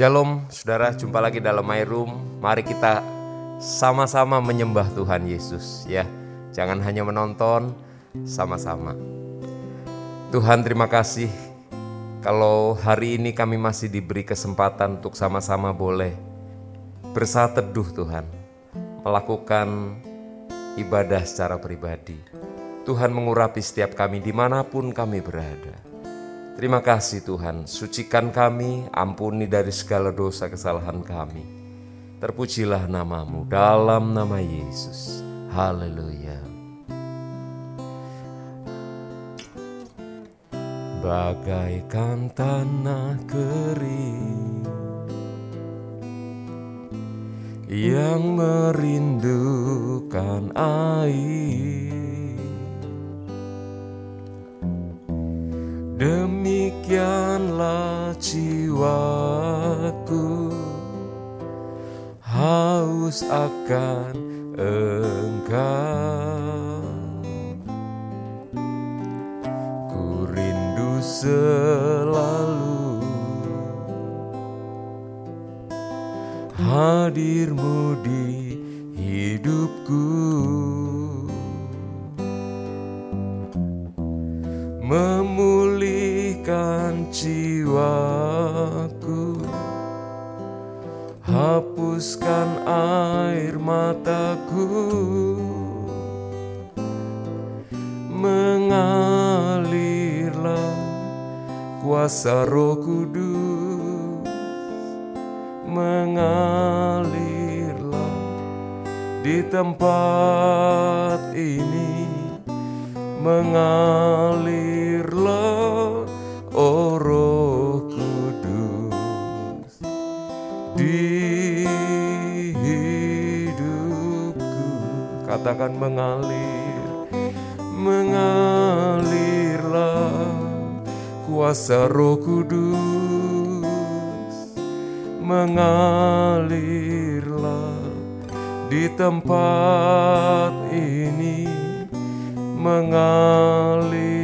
Shalom, saudara. Jumpa lagi dalam My Room. Mari kita sama-sama menyembah Tuhan Yesus, ya. Jangan hanya menonton, sama-sama. Tuhan, terima kasih kalau hari ini kami masih diberi kesempatan untuk sama-sama boleh bersaat teduh Tuhan, melakukan ibadah secara pribadi. Tuhan mengurapi setiap kami di mana pun kami berada. Terima kasih Tuhan, sucikan kami, ampuni dari segala dosa kesalahan kami. Terpujilah namamu dalam nama Yesus. Haleluya. Bagaikan tanah kering yang merindukan air jiwaku haus akan engkau. Ku rindu selalu hadirmu di hidupku hapuskan air mataku. Mengalirlah kuasa roh kudus. Mengalirlah di tempat ini. Mengalirlah oh katakan mengalir mengalirlah kuasa roh kudus. Mengalirlah di tempat ini mengalirlah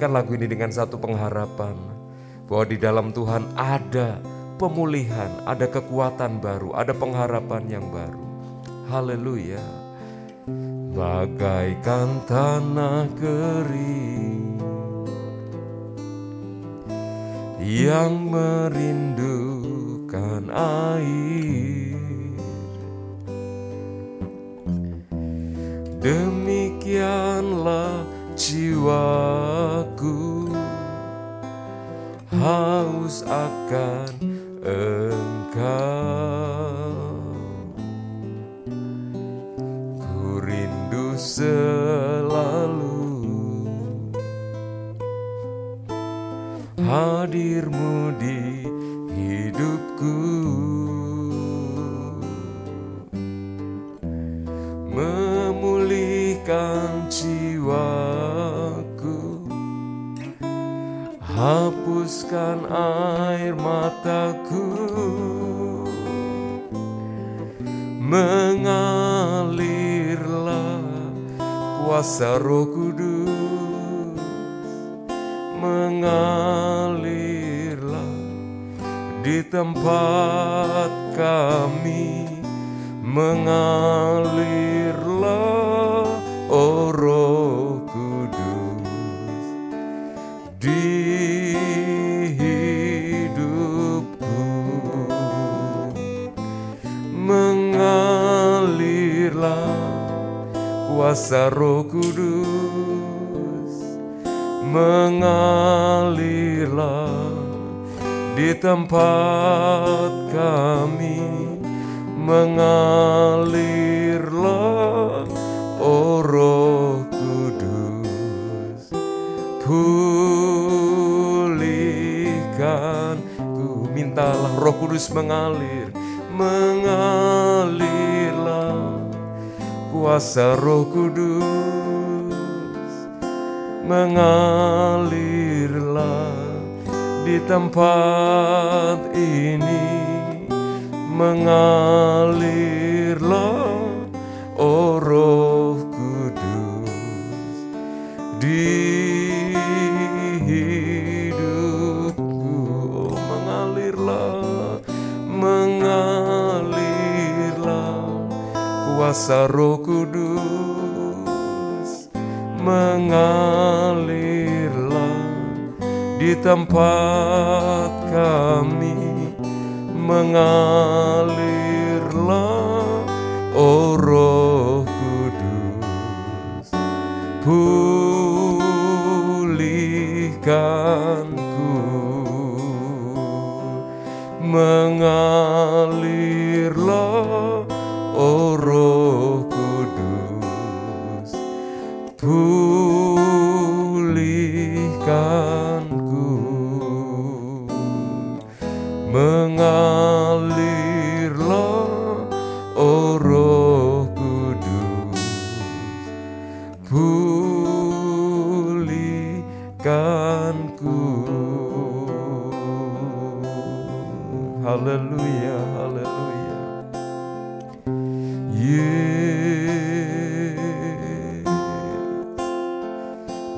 nyanyikan lagu ini dengan satu pengharapan bahwa di dalam Tuhan ada pemulihan, ada kekuatan baru, ada pengharapan yang baru. Haleluya bagaikan tanah kering yang merindukan air. Demikianlah jiwaku haus akan engkau. selalu hadirmu di hapuskan air mataku. Mengalirlah kuasa roh kudus. Mengalirlah di tempat kami. Mengalirlah kuasa roh kudus mengalirlah di tempat kami mengalirlah oh roh kudus. Pulihkan ku mintalah roh kudus mengalir mengalirlah kuasa roh kudus mengalirlah di tempat ini mengalirlah oh roh kudus di kuasa roh kudus mengalirlah di tempat kami mengalirlah oh roh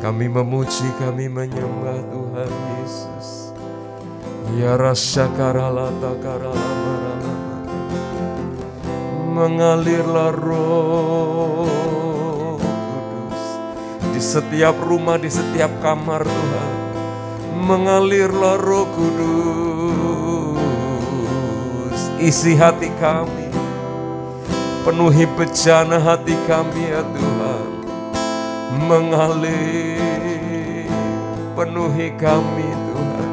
Kami memuji, kami menyembah Tuhan Yesus. Ya rasa karalata karala Mengalirlah roh kudus Di setiap rumah, di setiap kamar Tuhan. Mengalirlah roh kudus Isi hati kami. Penuhi bejana hati kami ya Tuhan Mengalir. Penuhi kami Tuhan.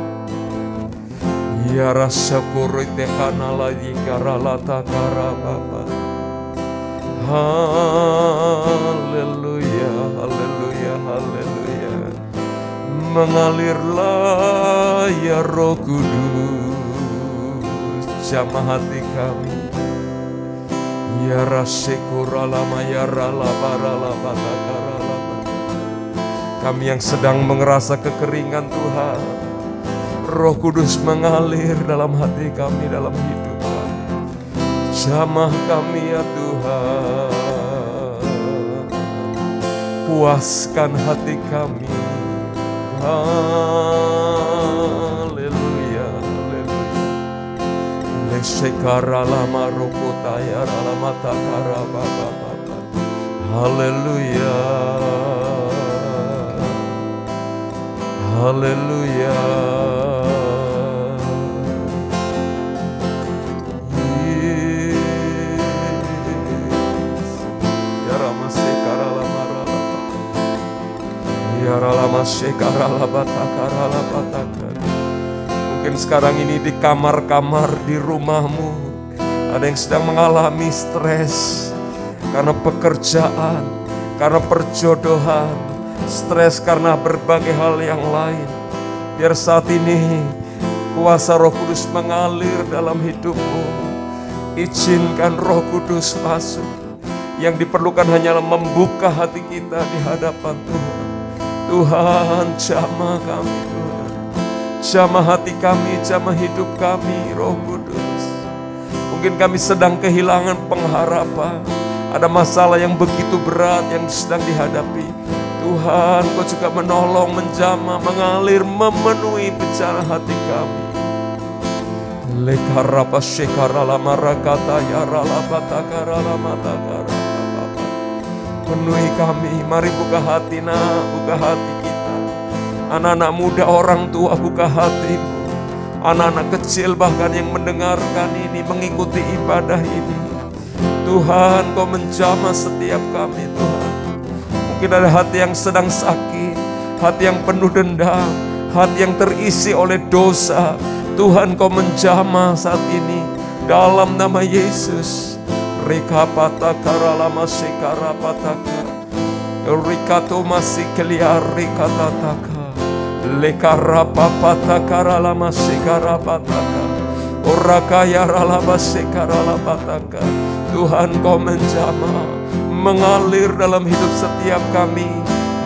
Ya rasa kurite kanala yikaralata karababa Haleluya, haleluya, haleluya. Mengalirlah ya roh kudus Jamah hati kami. Ya rasikuralama ya ralabaralama Kami yang sedang mengerasa kekeringan Tuhan Roh Kudus mengalir dalam hati kami, dalam hidup kami. Jamah kami ya Tuhan. Puaskan hati kami. Haleluya, haleluya. Lesekara lama rokotaya lama takara baba baba. Haleluya. Takara. Mungkin sekarang ini di kamar-kamar di rumahmu ada yang sedang mengalami stres karena pekerjaan, karena perjodohan, stres karena berbagai hal yang lain. Biar saat ini kuasa Roh Kudus mengalir dalam hidupmu. Izinkan Roh Kudus masuk. Yang diperlukan hanyalah membuka hati kita di hadapan Tuhan. Tuhan jamah kami Tuhan. Jamah hati kami, jamah hidup kami Roh Kudus. Mungkin kami sedang kehilangan pengharapan. Ada masalah yang begitu berat yang sedang dihadapi. Tuhan, Kau juga menolong, menjamah, mengalir, memenuhi bencana hati kami. Lekarapa shekara marakata yarala batakara matakara. Penuhi kami, mari buka hati nak, buka hati kita. Anak-anak muda, orang tua buka hatimu. Anak-anak kecil bahkan yang mendengarkan ini, mengikuti ibadah ini. Tuhan, Kau menjamah setiap kami Tuhan. Mungkin ada hati yang sedang sakit, hati yang penuh dendam, hati yang terisi oleh dosa. Tuhan kau menjamah saat ini dalam nama Yesus. Rika pataka ralama sekara pataka. Rikato masih keliar rika tataka. Lekara papataka ralama sekara pataka. Orakaya ralama sekara pataka. Tuhan kau menjamah mengalir dalam hidup setiap kami,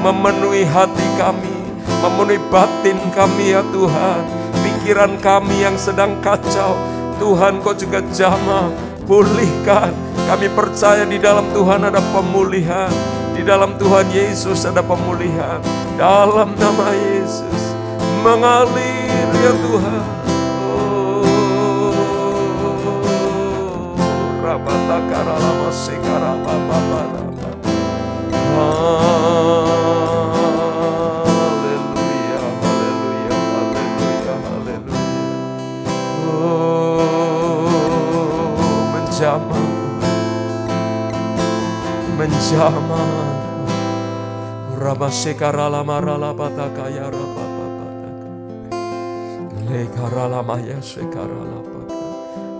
memenuhi hati kami, memenuhi batin kami ya Tuhan, pikiran kami yang sedang kacau. Tuhan kau juga jamah, pulihkan. Kami percaya di dalam Tuhan ada pemulihan. Di dalam Tuhan Yesus ada pemulihan. Dalam nama Yesus mengalir ya Tuhan. Oh, Rabatakara lama sekara lapaka.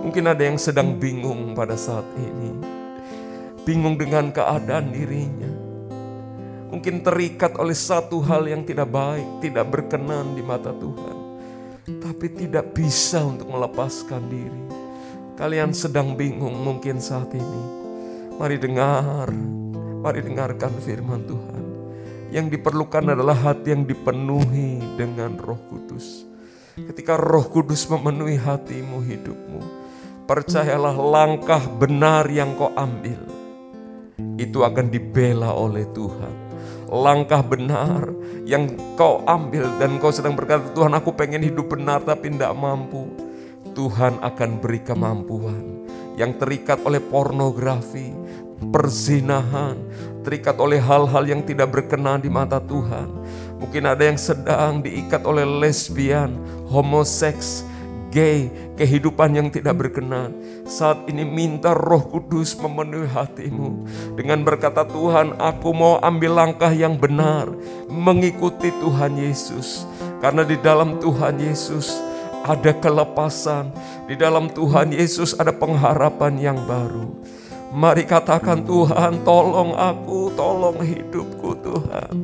Mungkin ada yang sedang bingung pada saat ini. Bingung dengan keadaan dirinya. Mungkin terikat oleh satu hal yang tidak baik, tidak berkenan di mata Tuhan. Tapi tidak bisa untuk melepaskan diri. Kalian sedang bingung mungkin saat ini. Mari dengar, mari dengarkan firman Tuhan. Yang diperlukan adalah hati yang dipenuhi dengan roh kudus. Ketika roh kudus memenuhi hatimu, hidupmu. Percayalah langkah benar yang kau ambil. Itu akan dibela oleh Tuhan langkah benar yang kau ambil dan kau sedang berkata Tuhan aku pengen hidup benar tapi tidak mampu. Tuhan akan beri kemampuan yang terikat oleh pornografi, perzinahan, terikat oleh hal-hal yang tidak berkenan di mata Tuhan. Mungkin ada yang sedang diikat oleh lesbian, homoseks, gay, kehidupan yang tidak berkenan. Saat ini minta roh kudus memenuhi hatimu. Dengan berkata Tuhan aku mau ambil langkah yang benar. Mengikuti Tuhan Yesus. Karena di dalam Tuhan Yesus ada kelepasan. Di dalam Tuhan Yesus ada pengharapan yang baru. Mari katakan Tuhan tolong aku, tolong hidupku Tuhan.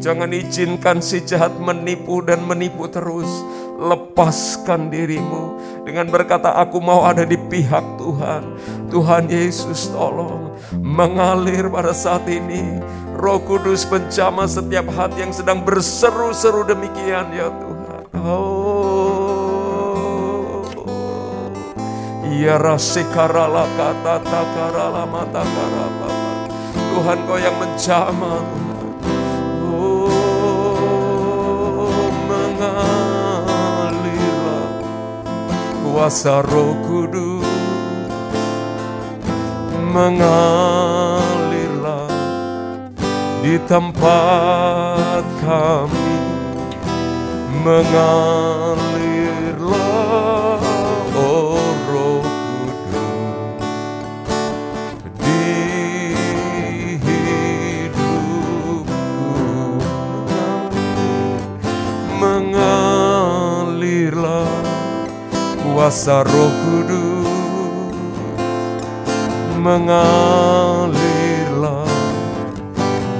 Jangan izinkan si jahat menipu dan menipu terus. Lepaskan dirimu dengan berkata aku mau ada di pihak Tuhan. Tuhan Yesus tolong mengalir pada saat ini. Roh Kudus menjamah setiap hati yang sedang berseru-seru demikian ya Tuhan. Oh. Tuhan kau yang menjamah Oh mengalirlah kuasa roh kudus. Mengalirlah di tempat kami. Mengalirlah kuasa roh kudus mengalirlah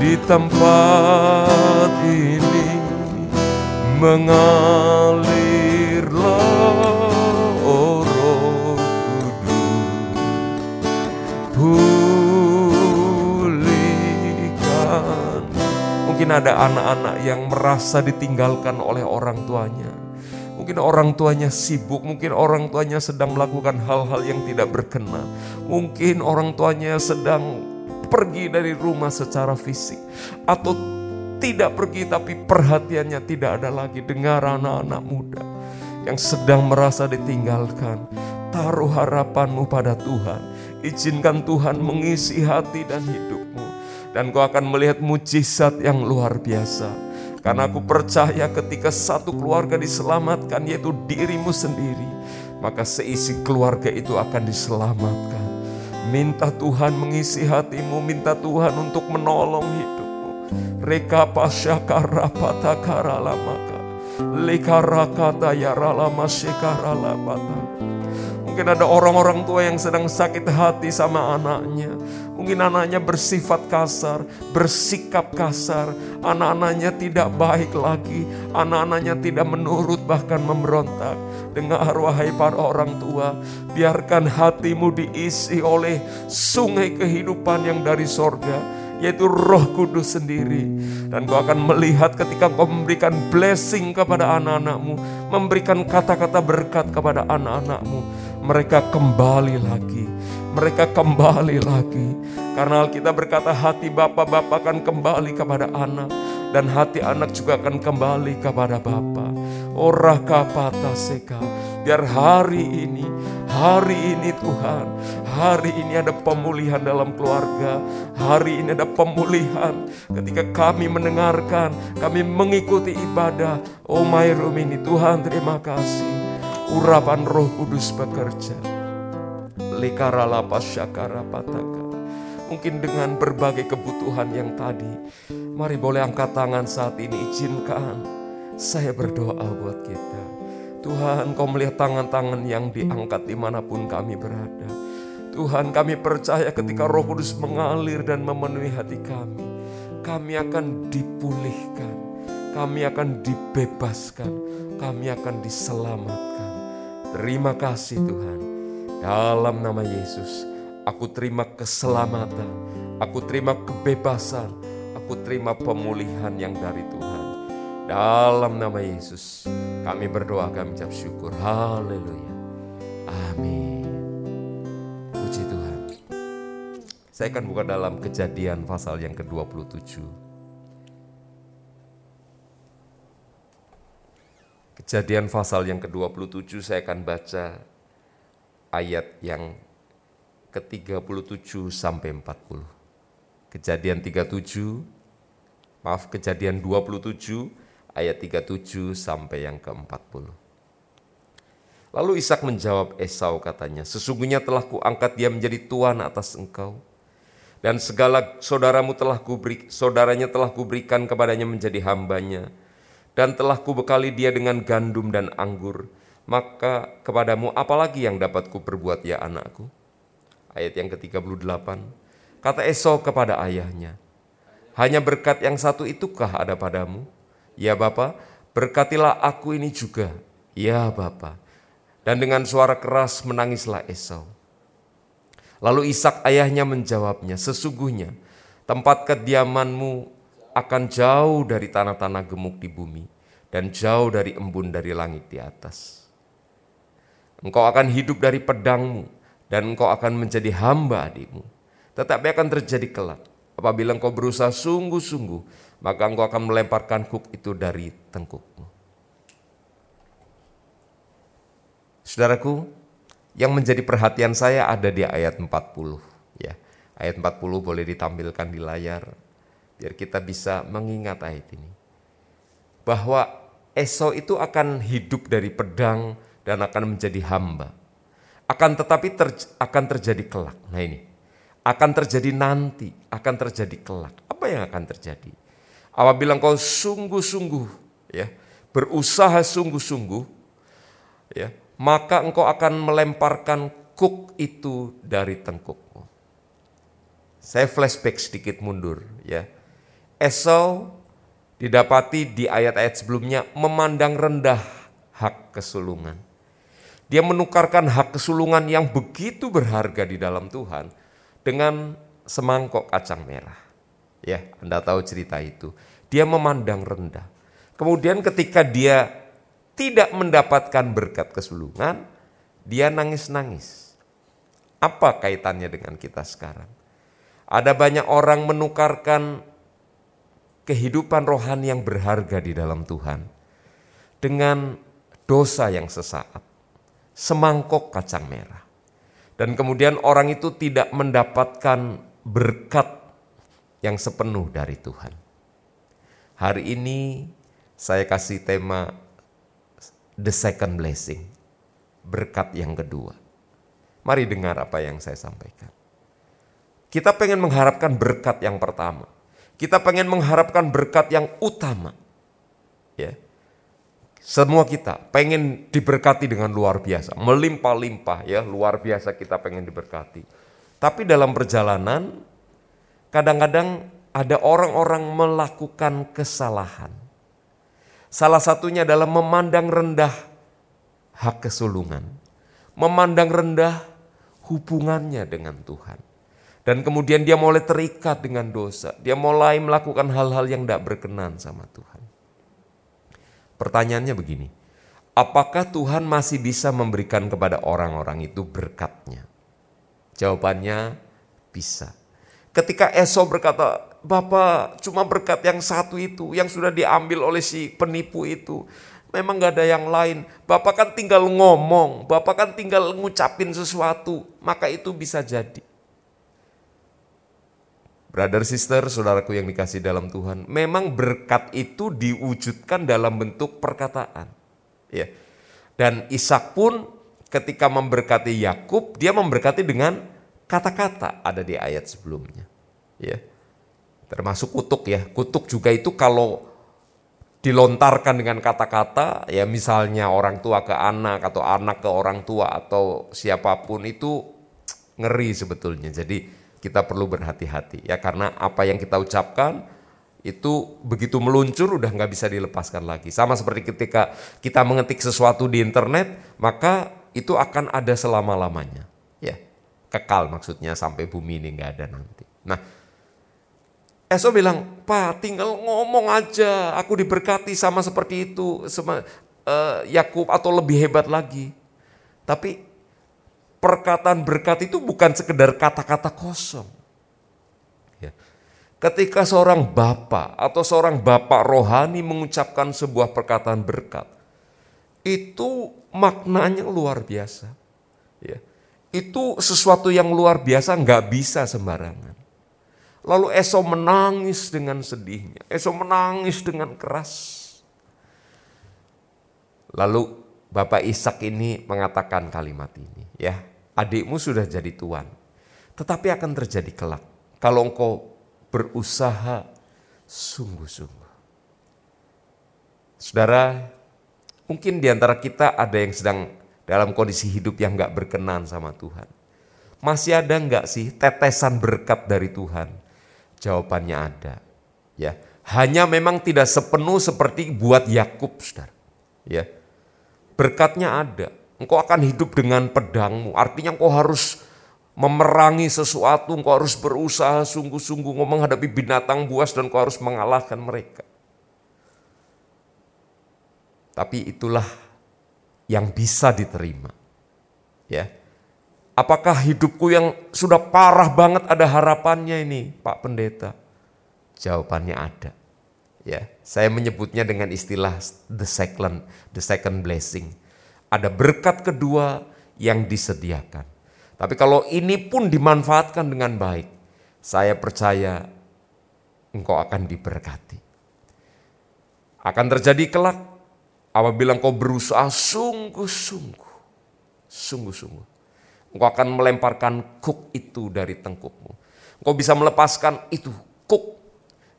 di tempat ini mengalirlah oh roh kudus. Pulihkan. Mungkin ada anak-anak yang merasa ditinggalkan oleh orang tuanya Mungkin orang tuanya sibuk, mungkin orang tuanya sedang melakukan hal-hal yang tidak berkenan. Mungkin orang tuanya sedang pergi dari rumah secara fisik atau tidak pergi tapi perhatiannya tidak ada lagi. Dengar anak-anak muda yang sedang merasa ditinggalkan. Taruh harapanmu pada Tuhan. Izinkan Tuhan mengisi hati dan hidupmu. Dan kau akan melihat mujizat yang luar biasa. Karena aku percaya ketika satu keluarga diselamatkan yaitu dirimu sendiri. Maka seisi keluarga itu akan diselamatkan. Minta Tuhan mengisi hatimu, minta Tuhan untuk menolong hidupmu. Reka pasyaka rapata karalamaka. Leka rakata yaralama. Mungkin ada orang-orang tua yang sedang sakit hati sama anaknya. Mungkin anaknya bersifat kasar, bersikap kasar. Anak-anaknya tidak baik lagi. Anak-anaknya tidak menurut bahkan memberontak. Dengar wahai para orang tua. Biarkan hatimu diisi oleh sungai kehidupan yang dari sorga. yaitu roh kudus sendiri. Dan kau akan melihat ketika kau memberikan blessing kepada anak-anakmu, memberikan kata-kata berkat kepada anak-anakmu, mereka kembali lagi. Mereka kembali lagi. Karena Alkitab berkata hati bapak-bapak akan kembali kepada anak. Dan hati anak juga akan kembali kepada bapak. Ora kapata seka. Biar hari ini, hari ini Tuhan, hari ini ada pemulihan dalam keluarga. Hari ini ada pemulihan ketika kami mendengarkan, kami mengikuti ibadah. Oh my room ini Tuhan terima kasih. Urapan roh kudus bekerja. Mungkin dengan berbagai kebutuhan yang tadi. Mari boleh angkat tangan saat ini izinkan. Saya berdoa buat kita. Tuhan kau melihat tangan-tangan yang diangkat di mana pun kami berada. Tuhan kami percaya ketika roh kudus mengalir dan memenuhi hati kami. Kami akan dipulihkan. Kami akan dibebaskan. Kami akan diselamatkan. Terima kasih Tuhan. Dalam nama Yesus, aku terima keselamatan. Aku terima kebebasan. Aku terima pemulihan yang dari Tuhan. Dalam nama Yesus, kami berdoa, kami ucap syukur. Haleluya. Amin. Puji Tuhan. Saya akan buka dalam kejadian pasal yang ke-27. Kejadian pasal yang ke-27 saya akan baca ayat yang ke-37 sampai 40. Kejadian 37, maaf kejadian 27 ayat 37 sampai yang ke-40. Lalu Ishak menjawab Esau katanya, sesungguhnya telah kuangkat dia menjadi tuan atas engkau. Dan segala saudaramu telah kuberi, saudaranya telah kuberikan kepadanya menjadi hambanya. Dan telah kubekali dia dengan gandum dan anggur. Maka kepadamu apalagi yang dapat kuperbuat ya anakku? Ayat yang ke-38. Kata Esau kepada ayahnya, hanya berkat yang satu itukah ada padamu? Ya Bapa, berkatilah aku ini juga. Ya Bapa. Dan dengan suara keras menangislah Esau. Lalu Ishak ayahnya menjawabnya, sesungguhnya tempat kediamanmu akan jauh dari tanah-tanah gemuk di bumi dan jauh dari embun dari langit di atas. Engkau akan hidup dari pedangmu dan engkau akan menjadi hamba adikmu. Tetapi akan terjadi kelak apabila engkau berusaha sungguh-sungguh maka engkau akan melemparkan kuk itu dari tengkukmu. Saudaraku, yang menjadi perhatian saya ada di ayat 40 ya. Ayat 40 boleh ditampilkan di layar biar kita bisa mengingat ayat ini. Bahwa Esau itu akan hidup dari pedang dan akan menjadi hamba. Akan tetapi ter, akan terjadi kelak. Nah ini, akan terjadi nanti, akan terjadi kelak. Apa yang akan terjadi? Apabila engkau sungguh-sungguh ya, berusaha sungguh-sungguh ya, maka engkau akan melemparkan kuk itu dari tengkukmu. Saya flashback sedikit mundur ya. Esau didapati di ayat-ayat sebelumnya memandang rendah hak kesulungan. Dia menukarkan hak kesulungan yang begitu berharga di dalam Tuhan dengan semangkok kacang merah. Ya, Anda tahu cerita itu. Dia memandang rendah. Kemudian ketika dia tidak mendapatkan berkat kesulungan, dia nangis-nangis. Apa kaitannya dengan kita sekarang? Ada banyak orang menukarkan kehidupan rohani yang berharga di dalam Tuhan dengan dosa yang sesaat, semangkok kacang merah. Dan kemudian orang itu tidak mendapatkan berkat yang sepenuh dari Tuhan. Hari ini saya kasih tema The Second Blessing, berkat yang kedua. Mari dengar apa yang saya sampaikan. Kita pengen mengharapkan berkat yang pertama. Kita pengen mengharapkan berkat yang utama. Ya. Semua kita pengen diberkati dengan luar biasa, melimpah-limpah ya, luar biasa kita pengen diberkati. Tapi dalam perjalanan kadang-kadang ada orang-orang melakukan kesalahan. Salah satunya adalah memandang rendah hak kesulungan, memandang rendah hubungannya dengan Tuhan. Dan kemudian dia mulai terikat dengan dosa. Dia mulai melakukan hal-hal yang tidak berkenan sama Tuhan. Pertanyaannya begini, apakah Tuhan masih bisa memberikan kepada orang-orang itu berkatnya? Jawabannya bisa. Ketika Esau berkata, Bapak cuma berkat yang satu itu, yang sudah diambil oleh si penipu itu. Memang gak ada yang lain. Bapak kan tinggal ngomong, Bapak kan tinggal ngucapin sesuatu, maka itu bisa jadi. Brother, sister, saudaraku yang dikasih dalam Tuhan, memang berkat itu diwujudkan dalam bentuk perkataan. Ya. Dan Ishak pun ketika memberkati Yakub, dia memberkati dengan kata-kata ada di ayat sebelumnya. Ya. Termasuk kutuk ya. Kutuk juga itu kalau dilontarkan dengan kata-kata, ya misalnya orang tua ke anak atau anak ke orang tua atau siapa pun itu ngeri sebetulnya. Jadi kita perlu berhati-hati ya karena apa yang kita ucapkan itu begitu meluncur udah nggak bisa dilepaskan lagi. Sama seperti ketika kita mengetik sesuatu di internet, maka itu akan ada selama-lamanya. Ya, kekal maksudnya sampai bumi ini nggak ada nanti. Nah, Esau bilang, Pak tinggal ngomong aja, aku diberkati sama seperti itu, sama uh, Yakub atau lebih hebat lagi. Tapi perkataan berkat itu bukan sekedar kata-kata kosong. Ya. Ketika seorang bapak atau seorang bapak rohani mengucapkan sebuah perkataan berkat, itu maknanya luar biasa. Ya. Itu sesuatu yang luar biasa nggak bisa sembarangan. Lalu Esau menangis dengan sedihnya. Esau menangis dengan keras. Lalu Bapak Ishak ini mengatakan kalimat ini, ya adikmu sudah jadi tuan. Tetapi akan terjadi kelak kalau engkau berusaha sungguh-sungguh. Saudara, mungkin di antara kita ada yang sedang dalam kondisi hidup yang gak berkenan sama Tuhan. Masih ada nggak sih tetesan berkat dari Tuhan? Jawabannya ada. Ya, hanya memang tidak sepenuh seperti buat Yakub, saudara. Ya, berkatnya ada, engkau akan hidup dengan pedangmu. Artinya engkau harus memerangi sesuatu, engkau harus berusaha sungguh-sungguh menghadapi binatang buas dan engkau harus mengalahkan mereka. Tapi itulah yang bisa diterima. Ya. Apakah hidupku yang sudah parah banget ada harapannya ini, Pak Pendeta? Jawabannya ada. Ya, saya menyebutnya dengan istilah the second the second blessing ada berkat kedua yang disediakan. Tapi kalau ini pun dimanfaatkan dengan baik, saya percaya engkau akan diberkati. Akan terjadi kelak apabila engkau berusaha sungguh-sungguh, sungguh-sungguh. Engkau akan melemparkan kuk itu dari tengkukmu. Engkau bisa melepaskan itu kuk,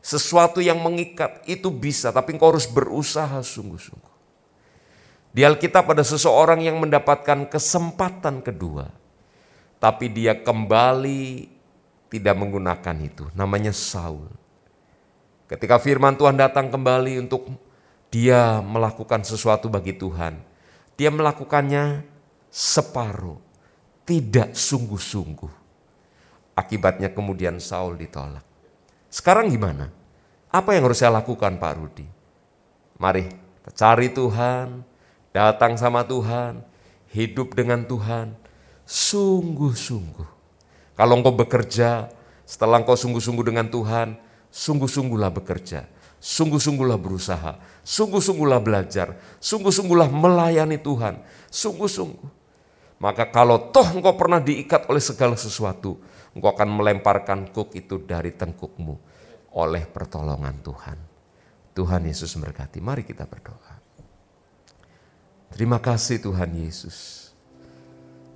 sesuatu yang mengikat itu bisa, tapi engkau harus berusaha sungguh-sungguh. Di Alkitab ada seseorang yang mendapatkan kesempatan kedua. Tapi dia kembali tidak menggunakan itu. Namanya Saul. Ketika firman Tuhan datang kembali untuk dia melakukan sesuatu bagi Tuhan. Dia melakukannya separuh. Tidak sungguh-sungguh. Akibatnya kemudian Saul ditolak. Sekarang gimana? Apa yang harus saya lakukan Pak Rudi? Mari cari Tuhan, datang sama Tuhan, hidup dengan Tuhan, sungguh-sungguh. Kalau engkau bekerja, setelah engkau sungguh-sungguh dengan Tuhan, sungguh-sungguhlah bekerja, sungguh-sungguhlah berusaha, sungguh-sungguhlah belajar, sungguh-sungguhlah melayani Tuhan, sungguh-sungguh. Maka kalau toh engkau pernah diikat oleh segala sesuatu, engkau akan melemparkan kuk itu dari tengkukmu oleh pertolongan Tuhan. Tuhan Yesus memberkati. Mari kita berdoa. Terima kasih Tuhan Yesus.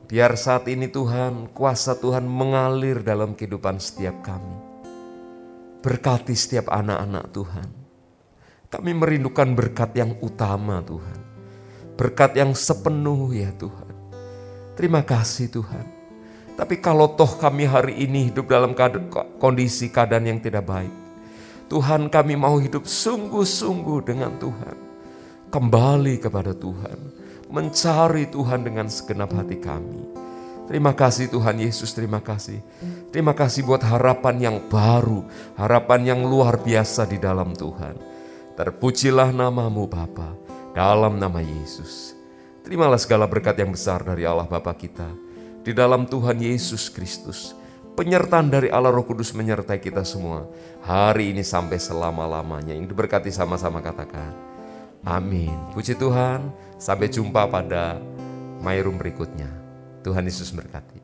Biar saat ini Tuhan, kuasa Tuhan mengalir dalam kehidupan setiap kami. Berkati setiap anak-anak Tuhan. Kami merindukan berkat yang utama Tuhan. Berkat yang sepenuh ya Tuhan. Terima kasih Tuhan. Tapi kalau toh kami hari ini hidup dalam kondisi keadaan yang tidak baik. Tuhan kami mau hidup sungguh-sungguh dengan Tuhan kembali kepada Tuhan, mencari Tuhan dengan segenap hati kami. Terima kasih Tuhan Yesus, terima kasih. Terima kasih buat harapan yang baru, harapan yang luar biasa di dalam Tuhan. Terpujilah namamu Bapa dalam nama Yesus. Terimalah segala berkat yang besar dari Allah Bapa kita. Di dalam Tuhan Yesus Kristus. Penyertaan dari Allah Roh Kudus menyertai kita semua. Hari ini sampai selama-lamanya. Yang diberkati sama-sama katakan. Amin. Puji Tuhan. Sampai jumpa pada My Room berikutnya. Tuhan Yesus berkati.